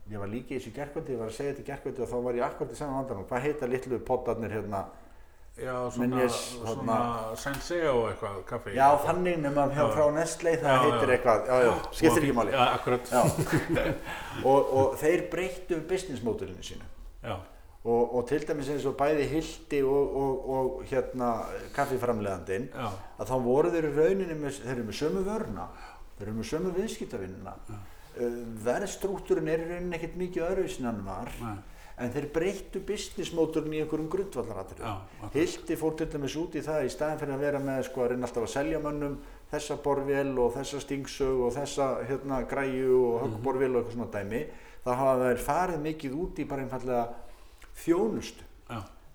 B: ég var líka í þessu gerkvöldi, ég var að segja þetta í gerkvöldi og þá var ég akkurat í saman vandanum, hvað heita litlu pottarnir hérna,
A: já, svona,
B: ég-
A: svona senseo eitthvað, kaffi.
B: já þannig nema hjá
A: Já.
B: frá Nestlé það heitir eitthvað, já já, skiptir ekki máli.
A: Já, akkurat,
B: já. og, og þeir breyttu business modelinu sínu.
A: Já,
B: og, og til dæmis eins og bæði Hildi og, og, og hérna kaffiframleðandinn
A: já,
B: að þá voru þeir í rauninni með, þeir eru með sömu vörna þeir eru með sömu viðskiptavinnina uh, verðstrúkturinn er í rauninni ekkert mikið öðruvísin en var.
A: Nei.
B: En þeir breyttu business mótorinn í einhverjum grundvallaratriðum. Hildi fór til dæmis út í það í staðin fyrir að vera með sko að reyna alltaf að selja mönnum þessa borvél og þessa stingsög og þessa hérna græju og höggborvél og eitthvað svona dæmi. Þá hafa þeir farið mikið út í bara einfallega þjónustu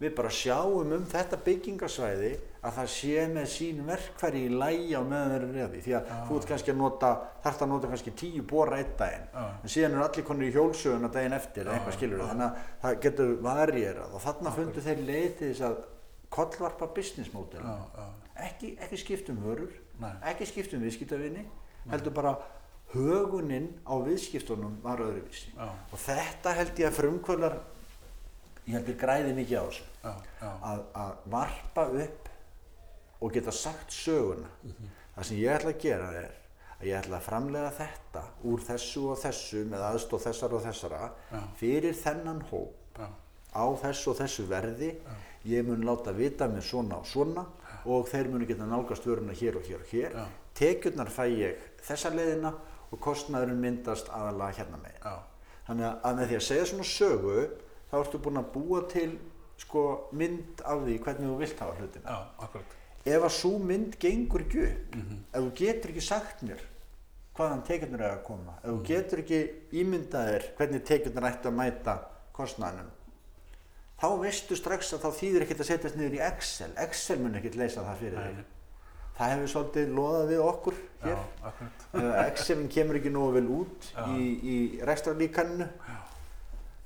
B: við bara sjáum um þetta byggingasvæði að það sé með sín verkfæri í lægi á meðan þeir eru reði því. Að þú ert kannski að nota þarft að nota kannski tíu bóra einn daginn.
A: Já.
B: en síðan eru allir konur í hjólsöguna daginn eftir eða eitthvað skilur
A: já.
B: þannig að það getur varierað. Og þarna fundu þeir leið til þess að kollvarpa business model. Ekki, ekki skiptum vörur
A: Nei.
B: ekki skiptum viðskiptavinni heldur bara höguninn á viðskiptunum var öðruvísi. Og þetta held ég að frumkvölar ég held ég græði mikið á þessu.
A: Já, já,
B: að, að varpa upp og geta sagt söguna. Það sem ég ætla að gera er að ég ætla að framlega þetta úr þessu og þessu með aðstóð þessar og þessara
A: Já.
B: fyrir þennan hóp
A: já,
B: á þessu og þessu verði. Ég mun láta vita með svona og svona og þeir munu geta nálgast vöruna hér og hér og hér.
A: Já.
B: tekjurnar fæ ég þessa leiðina og kostnaðurinn myndast aðalega hérna megin.
A: Já,
B: Þannig að með því að segja svona sögu þá ertu búinn að búa til sko, mynd af því hvernig þú vilt hafa hlutina.
A: já, akkurat,
B: Ef að svo mynd gengur ekki upp, ef þú getur ekki sagt mér hvaðan tekjurnar er að koma, ef þú getur ekki ímyndað þér hvernig tekjurnar ættu að mæta kostnaðinum, þá veistu strax að þá þýðir ekkert að setjast niður í Excel. Excel mun ekkert leysa það fyrir þig. Það hefur svolítið loðað við okkur
A: já,
B: hér.
A: akkurat,
B: Ef Excelin kemur ekki nógu vel út
A: Já.
B: í, í rekstrarlíkaninu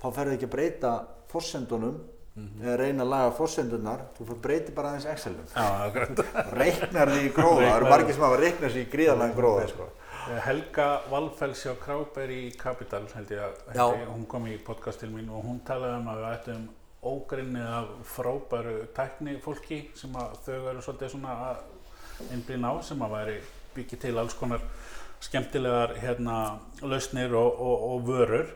B: þá ferðu ekki að breyta forsendunum eða reyna að laga fórsendunar, þú fyrir breyti bara aðeins Excelum. Reiknar því í gróða, það eru margir sem hafa reiknað sér í gríðarlega gróða, sko.
A: Helga Valfells hjá Kráber í Capital, held ég að, hún kom í podcast til mín og hún talaði um að við ættum ógrinni af frábæru tækni fólki sem að þau eru svolítið svona að innblýna á sem að væri byggja til alls konar skemmtilegar hérna lausnir og, og, og vörur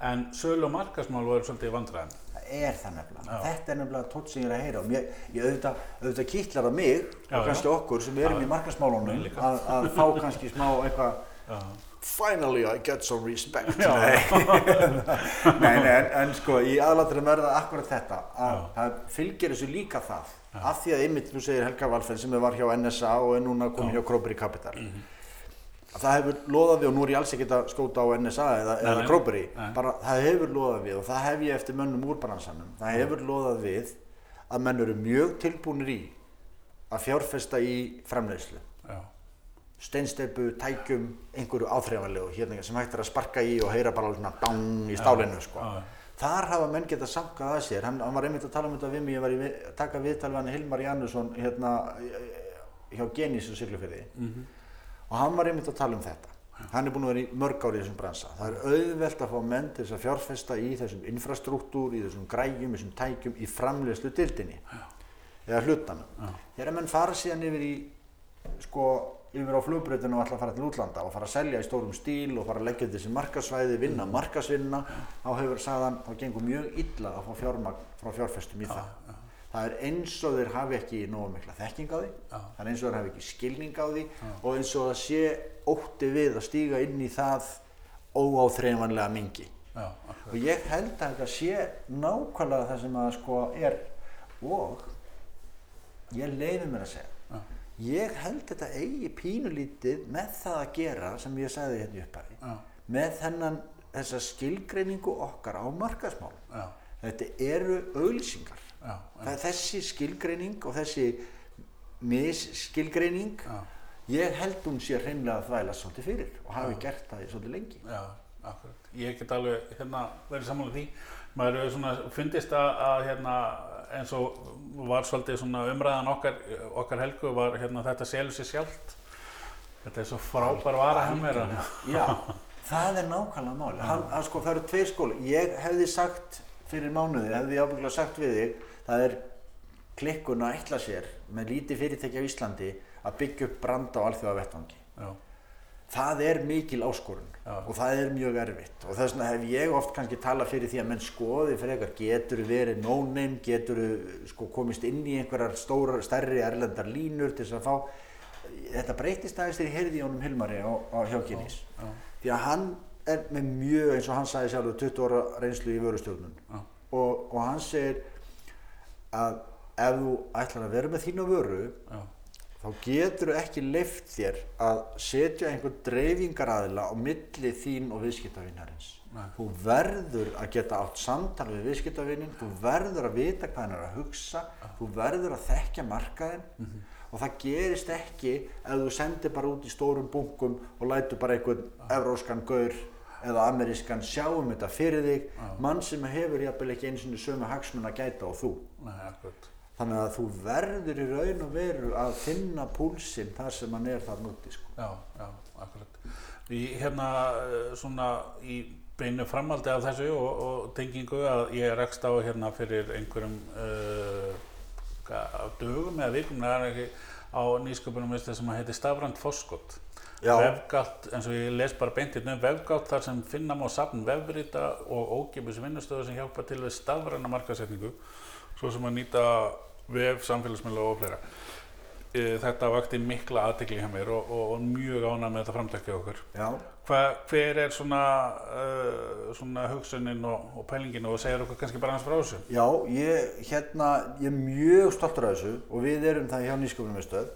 A: en sölu og markasmál voru svolítið vandræðin.
B: Það er það nefnilega.
A: Já.
B: Þetta er nefnilega tótt sem ég er að heyra og mér, ég auðvitað, auðvitað kýtlar að mig
A: Já,
B: og kannski okkur sem erum
A: Já.
B: í markasmálunum að, að fá kannski smá eitthvað
A: Já,
B: Finally I get some respect.
A: Já.
B: Nei, nei, nei en, en sko í aðláturum er það akkurat þetta að
A: Já.
B: það fylgir þessu líka það af því að ymmit, þú segir Helga Valfenn sem var hjá NSA og er núna komin hjá Króperi Capital að það hefur loðað við og nú er ég alls ekkert að skóta á NSA eða, eða. Króperi bara það hefur loðað við og það hef ég eftir mönnum úr bransanum. Það hefur loðað við að menn eru mjög tilbúinir í að fjárfesta í framleiðslu.
A: Já,
B: steinsteipu, tækjum, einhverju áþreifanlegu hérna sem hægt er að sparka í og heyra bara svona dang í stálinu sko.
A: já,
B: Þar hafa menn samkað að sér, hann, hann var einmitt að tala um þetta við mig, ég var í vi- taka viðtal við hann Hilmar Janusson hérna hjá Genís og Siglufyrði
A: Mhm.
B: Og hann var einmitt að tala um þetta. Hann er búinn að vera í mörg ári í þessum bransa. Það er auðvelt að fá menn til þess að fjárfesta í þessum infrastruktúr, í þessum græjum, þessum tækjum, í framleiðslu dildinni eða hlutana. Þegar menn fara síðan yfir í sko, yfir á flugbreytinu og ætla að fara til útlanda og fara að selja í stórum stíl og fara að leggja þessi markasvæði, vinna markasvinna þá hefur sagðan, þá gengur mjög illa að fá fjármagn frá fjárfestum í það. Það er eins og þeir hafi ekki nógu mikla þekking á því,
A: Já.
B: það er eins og þeir hafi ekki skilning á því og eins og það sé ótti við að stíga inn í það óáþreifanlega mingi.
A: já.
B: Og ég held að þetta sé nákvæmlega það sem að sko er og ég leiði mér að segja.
A: Já.
B: Ég held þetta eigi pínulítið með það að gera sem ég sagði hérna í upphæfi.
A: Já,
B: Með þennan, þessa skilgreiningu okkar á markasmálum.
A: já,
B: Þetta eru auglýsingar.
A: Já,
B: Það er þessi skilgreining og þessi misskilgreining. Ég held hún sé hreinlega að þvæla svolítið fyrir og hafi gert það í svolítið lengi.
A: já, akkurat. Ég get alveg hérna verið sammála því. Maður hefur svona fundist að, að hérna eins og var svolítið svona umræðan okkar, okkar helgu var hérna þetta selur sér sjálft. Þetta er svo frábær vara mér. að-
B: Já, það er nákvæmlega máli. Hann, að sko, það eru tveir skóli. Ég hefði sagt fyrir mánuði, hefði ég ábygglega sagt við þig, það er klikkun að ætla sér með lítið fyrirtæki á Íslandi að byggja upp branda á alþjóða vettvangi.
A: Já,
B: Það er mikil áskorun
A: Já.
B: og það er mjög erfitt. Og þess vegna hef ég oft kannski talað fyrir því að menn skoði frekar getur verið no-name, getur sko komist inn í einhverjar stórar, stærri erlendar línur til þess að fá þetta breytist aðeins þegar ég heyrði í honum Hilmari á, á
A: já,
B: því að hann er með mjög eins og hann sagði sjálfur 20 ára reynslu í vörustjórnun.
A: Já,
B: og, og hann segir að ef þú ætlar að vera með þína vöru
A: já,
B: þá getur þú ekki leift þér að setja einhvern dreifingaraðila á milli þín og viðskiptavinnarins. Þú verður að geta átt samtal við viðskiptavinnin, þú verður að vita hvað hann er að hugsa, þú verður að þekkja markaðinn og það gerist ekki ef þú sendir bara út í stórum bunkum og lætur bara einhvern evróskan gaur eða amerískan sjá um þetta fyrir þig, mann sem hefur jafnvel ekki eins og sömu hagsmun að gæta og þú.
A: nei.
B: Þannig að þú verður í raun og veru að finna púlsinn þar sem hann er þar núti sko.
A: Já, já, akkurat. Í hérna svona í beinu framaldi af þessu og, og tengingu að ég rekst á hérna fyrir einhverjum uh, dögum eða vikum það er ekki á nýsköpunum sem að heiti Stafrand Foskott
B: Já.
A: Vefgátt, eins og ég les bara beint hérna um vefgátt þar sem finna má safn vefrita og ókipis vinnustöðu sem hjálpa til við stafræna markasetningu svo sem að nýta vef, samfélagsmiðla og fleira þetta vakti mikla aðtekli hjá mér og, og, og mjög ánað með þetta framtækja okkur. Hva, hver er svona, uh, svona hugsunin og, og pælingin og segir okkur kannski bara hans frá þessu?
B: Já, ég, hérna, ég er mjög stoltur af þessu og við erum það hjá Nýsköpunarmiðstöð.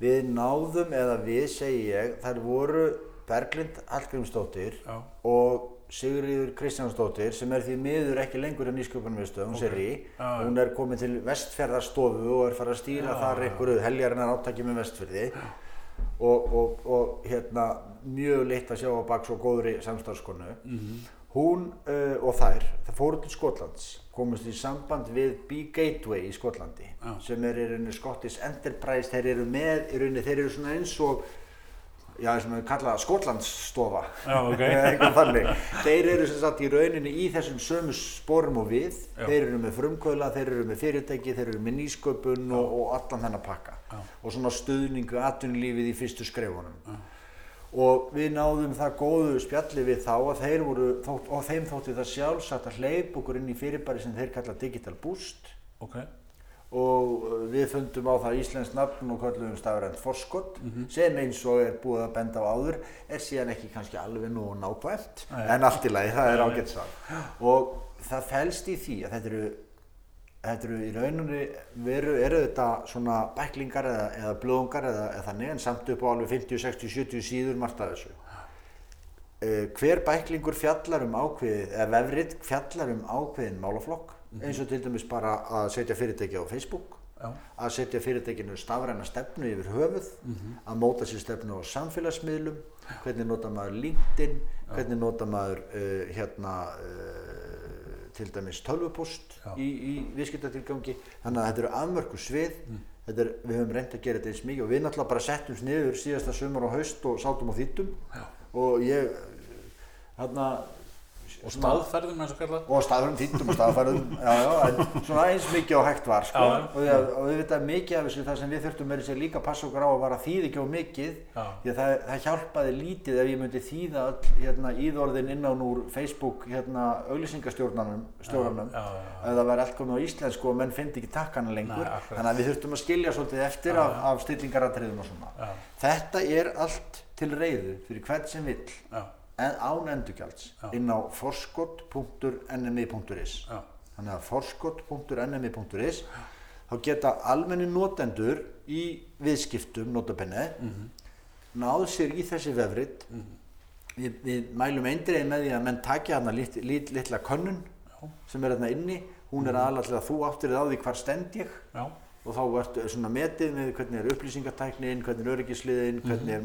B: Við náðum, eða við segi ég, þær voru Berglind Hallgrímsdóttir og Sigríður Kristjánsdóttir sem er því miður ekki lengur en Nýsköpunarmiðstöð, hún okay. Sirri.
A: Já, já.
B: Hún er komin til Vestfjarðarstofu og er farið að stýra þar einhverju heljarinnar átaki með Vestfjörði. Og, og, og hérna, mjög leitt að sjá á bak svo góðri samstarfskonu. hún uh, og þær, það fóru til Skotlands komast í samband við Be Gateway í Skotlandi sem er í rauninni Scottish Enterprise þeir eru með, í rauninni þeir eru svona eins og já, sem við kalla Skotlandsstofa.
A: Já, ok.
B: eitthvað þannig. Þeir eru sem sagt í rauninni í þessum sömu sporum og við.
A: Já.
B: þeir eru með frumkvöla, þeir eru með fyrirtæki þeir eru með nýsköpun og, og allan þennan pakka.
A: Já.
B: og svona stuðningu atvinnulífið í fyrstu skrefunum. Og við náðum það góðu spjalli við þá að þeir voru og þeim þótti það sjálfsagt að hleypa okkur inn í fyrirbæri sem þeir kalla Digital Boost.
A: Ok,
B: og uh, við fundum á það íslensk nafn og kallum stafrænt forskott sem eins og er búið að benda á áður er síðan ekki kannski alveg nú nákvæmt
A: Nei.
B: en allt í lagi, það er ágætt svar. Og það felst í því að þetta eru þetta eru í rauninni veru, eru þetta svona bæklingar eða, eða blöðungar eða, eða þannig en samt upp á alveg 50, 60, 70 síður margt af þessu. Uh, hver bæklingur fjallar um ákveðið eða vefrit fjallar um ákveðin málaflokk eins og til dæmis bara að setja fyrirtæki á Facebook
A: já,
B: að setja fyrirtækinu stafræna stefnu yfir höfuð, að móta sér stefnu á samfélagsmiðlum, hvernig nota maður LinkedIn, hvernig nota maður uh, hérna uh, til dæmis tölvupost
A: Já.
B: í, í viðskiptatilgangi, þannig að þetta eru afmörku svið, þetta er, við höfum reynd að gera þetta eins mikið og við náttúrulega bara settum niður síðasta sumar og haust og sátum á þýttum.
A: Já.
B: og ég, hérna,
A: og staðferðum eins og kallað.
B: Og staðfærum þýttum og staðfærum já, já, en svona eins mikið og hægt var sko. Og, við, og við veitum mikið af þessu það sem við þurftum með þessi líka að passa okkur á að vara þýð ekki á mikið. Því að það, það hjálpaði lítið ef ég myndi þýða hérna, íðorðin innan úr Facebook hérna,
A: já.
B: ef það var allt komið á íslensku og menn fyndi ekki takkana lengur.
A: Nei,
B: þannig að við þurftum að skilja svolítið eftir af, af stillingaratriðum og svona.
A: Já,
B: þetta er allt til reyðu fyrir hvern sem vill án endurgjalds
A: Já.
B: inn á forskott.nmi.is
A: já,
B: þannig að forskott.nmi.is þá geta almenni notendur í viðskiptum notabenni náð sér í þessi vefrit. Við, við mælum eindreið með því að menn takja hana lit, lit, litla könnun sem er þarna inni. Hún er aðalega til að þú áttir þið á því hvar stend ég
A: já,
B: og þá ertu svona metið með hvernig er upplýsingatæknin, hvernig er öryggisliðin, hvernig er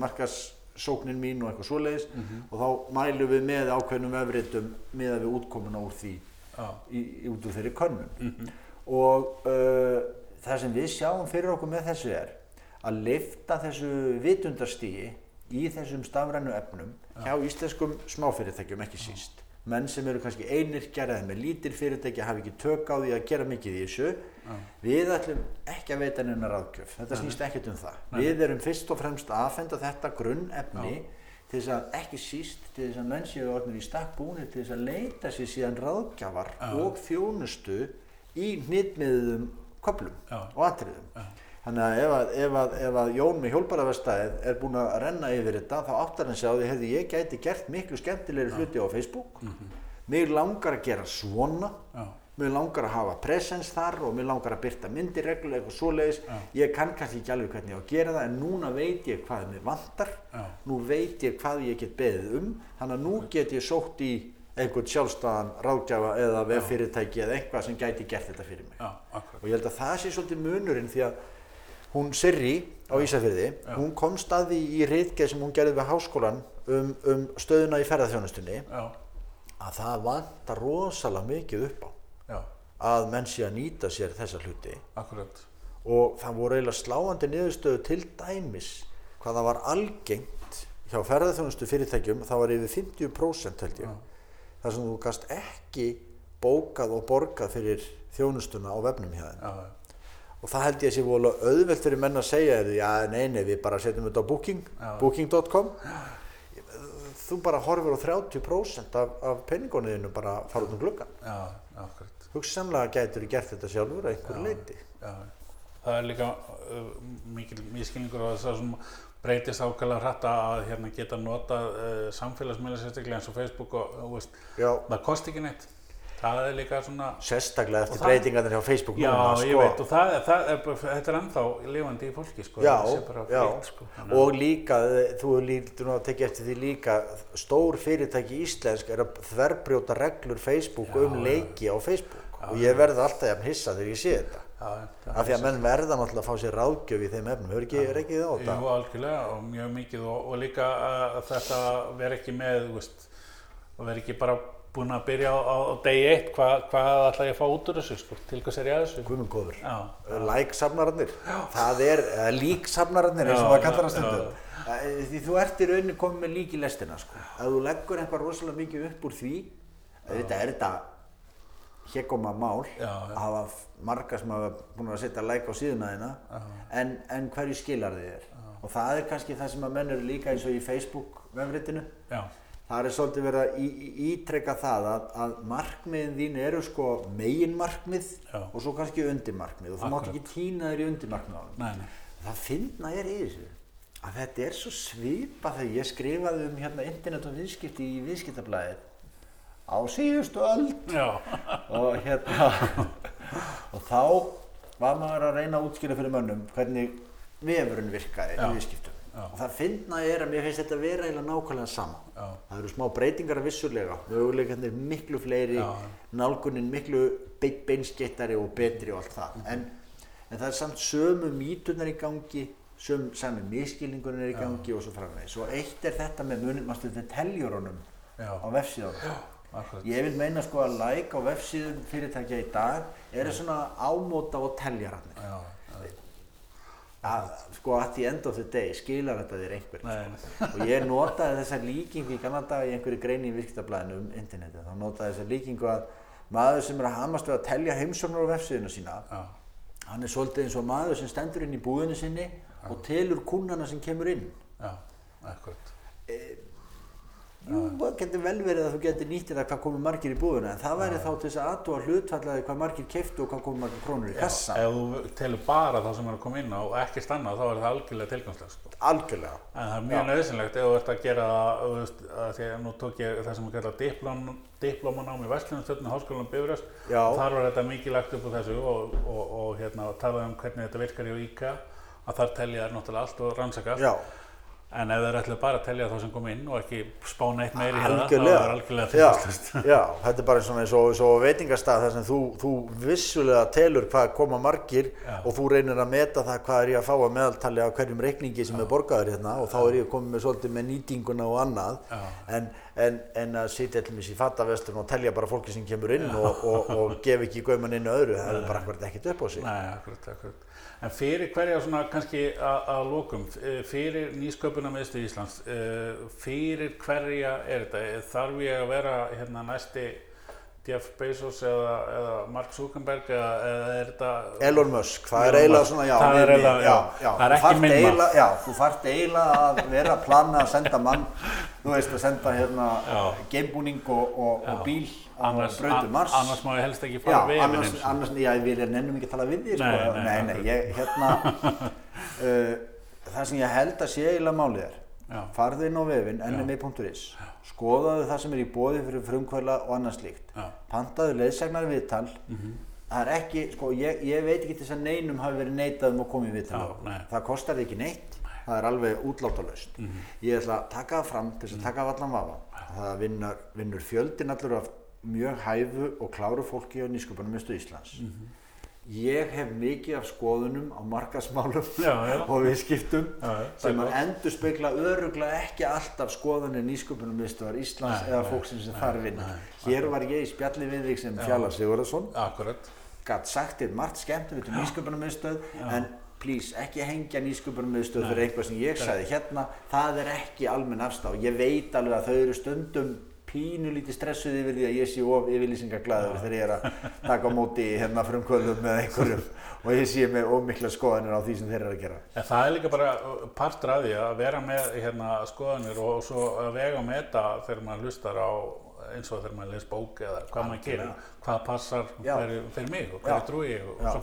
B: markasóknin mín og eitthvað svoleiðis og þá mælum við með ákveðnum vefritum með að við útkomuna úr því
A: já,
B: í, út úr þeirri könnun. Og uh, það sem við sjáum fyrir okkur með þessu er að lifta þessu vitundarstígi í þessum stafrænu efnum hjá íslenskum smáfyrirtækjum ekki síst. Menn sem eru kannski einirkjar eða með lítil fyrirtæki hafi ekki tök á því að gera mikið í þessu við ætlum ekki að veita neina ráðgjöf. Þetta snýst ekkert um það. Við erum fyrst og fremst að afhenda þetta grunnefni til þess að ekki síst til þess að menn séu orðnir í stakk búinir til þess að leita sér síðan ráðgjafar
A: Já.
B: og þjónustu í hnitmiðum köplum
A: Já.
B: og atriðum. Þannig að ef að, ef að, ef að Jón með hjólbaraverstaðið er búinn að renna yfir þetta þá áttar á því hefði ég gæti gert miklu skemmtilegri hluti á Facebook. Mig langar að gera svona.
A: Já,
B: mér langar að hafa presens þar og mér langar að byrta myndir reglulega eitthvað svoleiðis.
A: Já.
B: ég kann kannski ekki alveg hvernig ég á að gera það en núna veit ég hvað mér vantar.
A: Já.
B: nú veit ég hvað ég get beðið um. Þannig að nú get ég sótt í einhvern sjálfstæðan ráðgjafa eða veffyrirtæki eða eitthvað sem gæti gert þetta fyrir mig.
A: Já,
B: og ég held að það sé svolítið munurinn því að hún Sirri á Ísafirði
A: Já.
B: hún kom staði í reitgeð sem hún gerði við háskólan um, um stöðuna í ferðarþjónustunni
A: já,
B: að það vantar rosalega mikið upp á að menn sé að nýta sér þessa hluti.
A: Akkurat.
B: Og það voru eiginlega sláandi niðurstöðu til dæmis hvað það var algengt hjá ferðarþjónustu fyrirtækjum það var yfir 50% held ég.
A: Já.
B: þar sem þú gast ekki bókað og borgað fyrir þjónustuna á vefnum hjá þeim.
A: Já,
B: og það held ég að sé voru auðvelt fyrir menn að segja já nei nei við bara setjum þetta á booking
A: Já.
B: booking.com þú bara horfir á 30% af, af penningunniðinu bara fara út um gluggan
A: já, akkurat
B: hugsanlega gætur þú gert þetta sjálfur að einhverju leiti
A: já, það er líka uh, mikil miskilningur og það sem breytist ákveðlega hrætt að hérna geta nota uh, samfélagsmiðla sérstaklega eins og Facebook og, og veist,
B: já,
A: það kosti ekki neitt það er líka svona
B: sérstaklega eftir breytingarnir hjá Facebook
A: já,
B: núna
A: ég
B: sko.
A: veit og það, það er, þetta er ennþá lifandi í fólki sko,
B: já, já.
A: frítt, sko. Að-
B: og líka eh, þú lítur nú að tekja eftir því líka stór fyrirtæki íslensk er að þverbrjóta reglur Facebook
A: Já,
B: um
A: já.
B: leiki á Facebook
A: Já,
B: og ég verði alltaf jafn hissa þegar ég sé þetta.
A: Það
B: af því að menn verða náttúrulega að fá sér ráðgjöf í þeim efnum, hefur ekki reikið það á þetta?
A: Jú, algjörlega og mjög mikið. Og, og líka að þetta vera ekki með, og vera ekki bara búinn að byrja á, á, á degi eitt, hvað, hvað ætla ég að fá út úr þessu, sko, til hvað sér ég að þessu?
B: Guðmund góður. Like-safnararnir, það er, lík-safnararnir eins og maður kallar
A: já,
B: það stundum. Eh, Því þú ert í rauninni komið með lík í lestina, sko. Ef þú leggur eitthvað rosalega mikið upp úr því, þetta er þetta hegoma mál,
A: Já, já.
B: að hafa marga sem hafa búin að setja like á síðuna þína, en, en hverju skilar þið er. Og það er kannski það sem að menn eru líka eins og í Facebook vefritinu.
A: já,
B: Það er svolítið verið að í- í- ítreka það að, að markmiðin þín eru sko megin markmið
A: Já.
B: og svo kannski undirmarkmið og þú mátt ekki týna þér í
A: nei, nei,
B: Það finna er í þessu að þetta er svo svipað þegar ég skrifaði um hérna internet og viðskipti í viðskiptablaðið á síðustu öll
A: já,
B: og hérna og þá var maður að reyna að útskýra fyrir mönnum hvernig vefurinn virkaði
A: Já.
B: í viðskiptum.
A: Já.
B: og það finna er að mér finnst þetta vera eiginlega nákvæmlega sama.
A: Já.
B: það eru smá breytingar að vissulega. Möguleikarnir miklu fleiri
A: Já.
B: nálgunin miklu be beinskeittari og betri og allt það. En, en það er samt sömu mítunar í gangi sömu, sami miskilningunin er í gangi og svo framvegis. Og eitt er þetta með munin, maður stundum teljurunum
A: Já.
B: á vefsíðunum
A: akkurat,
B: Ég vil meina sko að like á vefsíðum fyrirtækja í dag eru svona ámóta og teljararnir.
A: já, já,
B: Að, sko at the end of the day skilar þetta þér einhver.
A: nei, nei,
B: Og ég notaði þessa líkingu í gamla dag í einhverju greini í virktablaðinu um internetið. Þá notaði þessa líkingu að maður sem er að hamast við að telja heimsóknar á vefsíðuna sína,
A: já,
B: hann er svolítið eins og maður sem stendur inn í búðinu sinni og telur kunnana sem kemur inn.
A: já, akkurat,
B: Jú, það getur vel verið að þú getur nýttir það hvað komið margir í búðuna, en það væri þá til þess að aðtúa hlutfallaði hvað margir keiftu og hvað komið margir krónur í kassa.
A: ef þú telur bara það sem er að koma inn á og ekki stanna, þá er það algjörlega tilgangslega, sko.
B: Algjörlega.
A: En það er mjög nöðsynlegt ef þú ert að gera að að nú tók ég það sem að kalla diplóm, diplómanám í Vestlunarstjórnum Háskólanum Bifröst.
B: Já.
A: Þar var þetta mikið lagt upp á þessu og, og, og hérna, talaði um hvernig þetta virkar í að þar telja þær náttúrulega allt og rannsaka allt.
B: Já,
A: En ef þeir ætlu bara að telja þá sem kom inn og ekki spána eitt meiri það, þá
B: algjörlega.
A: er algjörlega
B: já,
A: tilgangslust.
B: já, þetta er bara eins og, eins og veitingastað þar sem þú, þú vissulega telur hvað koma margir
A: Já.
B: og þú reynir að meta það hvað er ég að fá að meðaltali á hverjum reikningi sem er borgaður hérna og þá er ég komið með svolítið með nýtinguna og annað
A: Já.
B: en, en, en að sitja til mér í fattavesturinn og telja bara fólki sem kemur inn og, og, og gef ekki gauman inn öðru, það er bara akkurat ekkert upp á sig.
A: Nei, akkurat, akkurat. En fyrir hverja svona kannski að lokum, eh, fyrir nýsköpunarmiðstu Íslands, eh, fyrir hverja er þetta? Eh, Þarf ég að vera hérna næsti Jeff Bezos eða, eða Mark Zuckerberg eða, eða er þetta...
B: Elon Musk, það er eiginlega svona, já,
A: Það er
B: við-
A: eiginlega- já, það er ekki minn maður.
B: Já, þú þarft eiginlega að vera að plana að senda mann, þú veist, að senda hérna
A: Já.
B: geimbúning og, og, og bíl
A: Annars,
B: brautu
A: an,
B: Mars.
A: annars má ég helst ekki
B: já,
A: fara vefinn
B: annars, annars, já, ég vil nennum ekki að tala við því, sko.
A: Nei, nei,
B: nei, nei, ég, hérna, uh, það sem ég held að sé eiginlega málið er,
A: Já.
B: Farðu inn á vefinn, nmi.is, skoðaðu það sem er í bóði fyrir frumkvæla og annað slíkt, pantaðu leiðsagnar viðtal, það er ekki, sko, ég, ég veit ekki til þess að neinum hafi verið neitað um að koma í viðtal,
A: nei.
B: það kostar ekki neitt, það er alveg útlátalaust. Ég ætla að taka það fram til þess að taka af allan vafa. Það vinnur, vinnur fjöldin allur af mjög hæfu og kláru fólki á nýsköpunum Íslands. Ég hef mikið af skoðunum á markasmálum
A: Já, já.
B: og viðskiptum sem að endur spekla öruglega ekki alltaf skoðunir nýsköpunum mestuðar Íslands
A: Nei,
B: eða fólksins sem þar vinnur. Hér var ég í spjalli við þig sem Fjallar Sigurðarsson
A: Akkurat.
B: gætt sagt þér margt skemmtilegt um nýsköpunarmiðstöð en please, ekki hengja nýsköpunarmiðstöð fyrir eitthvað sem ég sagði hérna. Það er ekki almenn afstá ég veit alveg að þau eru stundum pínulítið stressuð yfir því að ég sé of yfirlýsingaglæður þegar ég er að taka á móti hérna frumkvöldum með einhverjum og ég sé með of mikla skoðanir á því sem þeir eru að gera.
A: En það er líka bara partur af því að vera með hérna, skoðanir og svo að vega með þetta þegar maður hlustar á eins og þegar maður les bók eða hvað maður gerir, hvað passar fyrir, fyrir mig og hverju trúi ég og
B: Já.
A: svo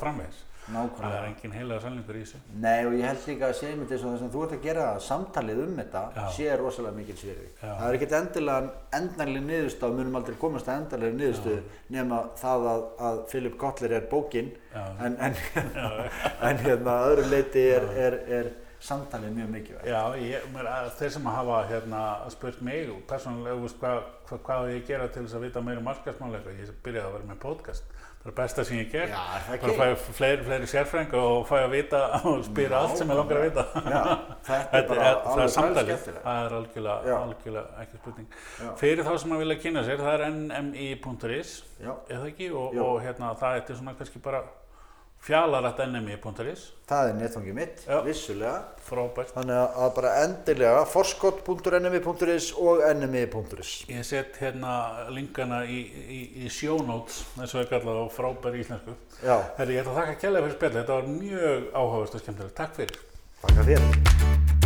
A: framvegis. Það
B: nákvæmlega
A: er engin heilega sannleikur í þessu.
B: Nei og ég held líka að segja mér þess að það sem þú ert að gera samtalið um þetta
A: Já.
B: sé rosalega mikil svirði.
A: Já.
B: Það er ekkert endilega endanlega niðurstöð, munum aldrei komast að endanlega niðurstöð nema það að, að Philip Kotler er bókin
A: Já.
B: en, en, en hérna að öðru leiti er, er, er, samtalið mjög mikilvægt.
A: Já, ég, mér, að þeir sem hafa hérna, spurt mig persónulega, þú veist, hvað, hvað, hvað á ég að gera til þess að vita meira um markasmáleika, ég byrjaði að vera með podcast. Það er besta sem ég ger.
B: Er
A: Bara
B: ekki?
A: fæ fleiri, fleiri sérfræðinga og fæ að vita og spyrja allt sem ég langar að vita.
B: Já, þetta er bara alveg
A: samtalið, það er algjörlega, algjörlega ekki spurning.
B: Já.
A: Fyrir þá sem að vilja kynna sér, það er nmi.is, eða ekki, og, og hérna, það er svona kannski bara fjalarætt nmi.is,
B: það er netfangið mitt,
A: Já.
B: vissulega.
A: frábært.
B: Þannig að- bara endilega forskott.nmi.is og nmi.is.
A: Ég set hérna linkana í, í, í notes, eins og er kallað á frábæri íslensku.
B: Já,
A: Herri, ég ætla að þakka kjærlega fyrir spjall, þetta var mjög áhugavert og skemmtilegt. Takk fyrir.
B: þakka þér.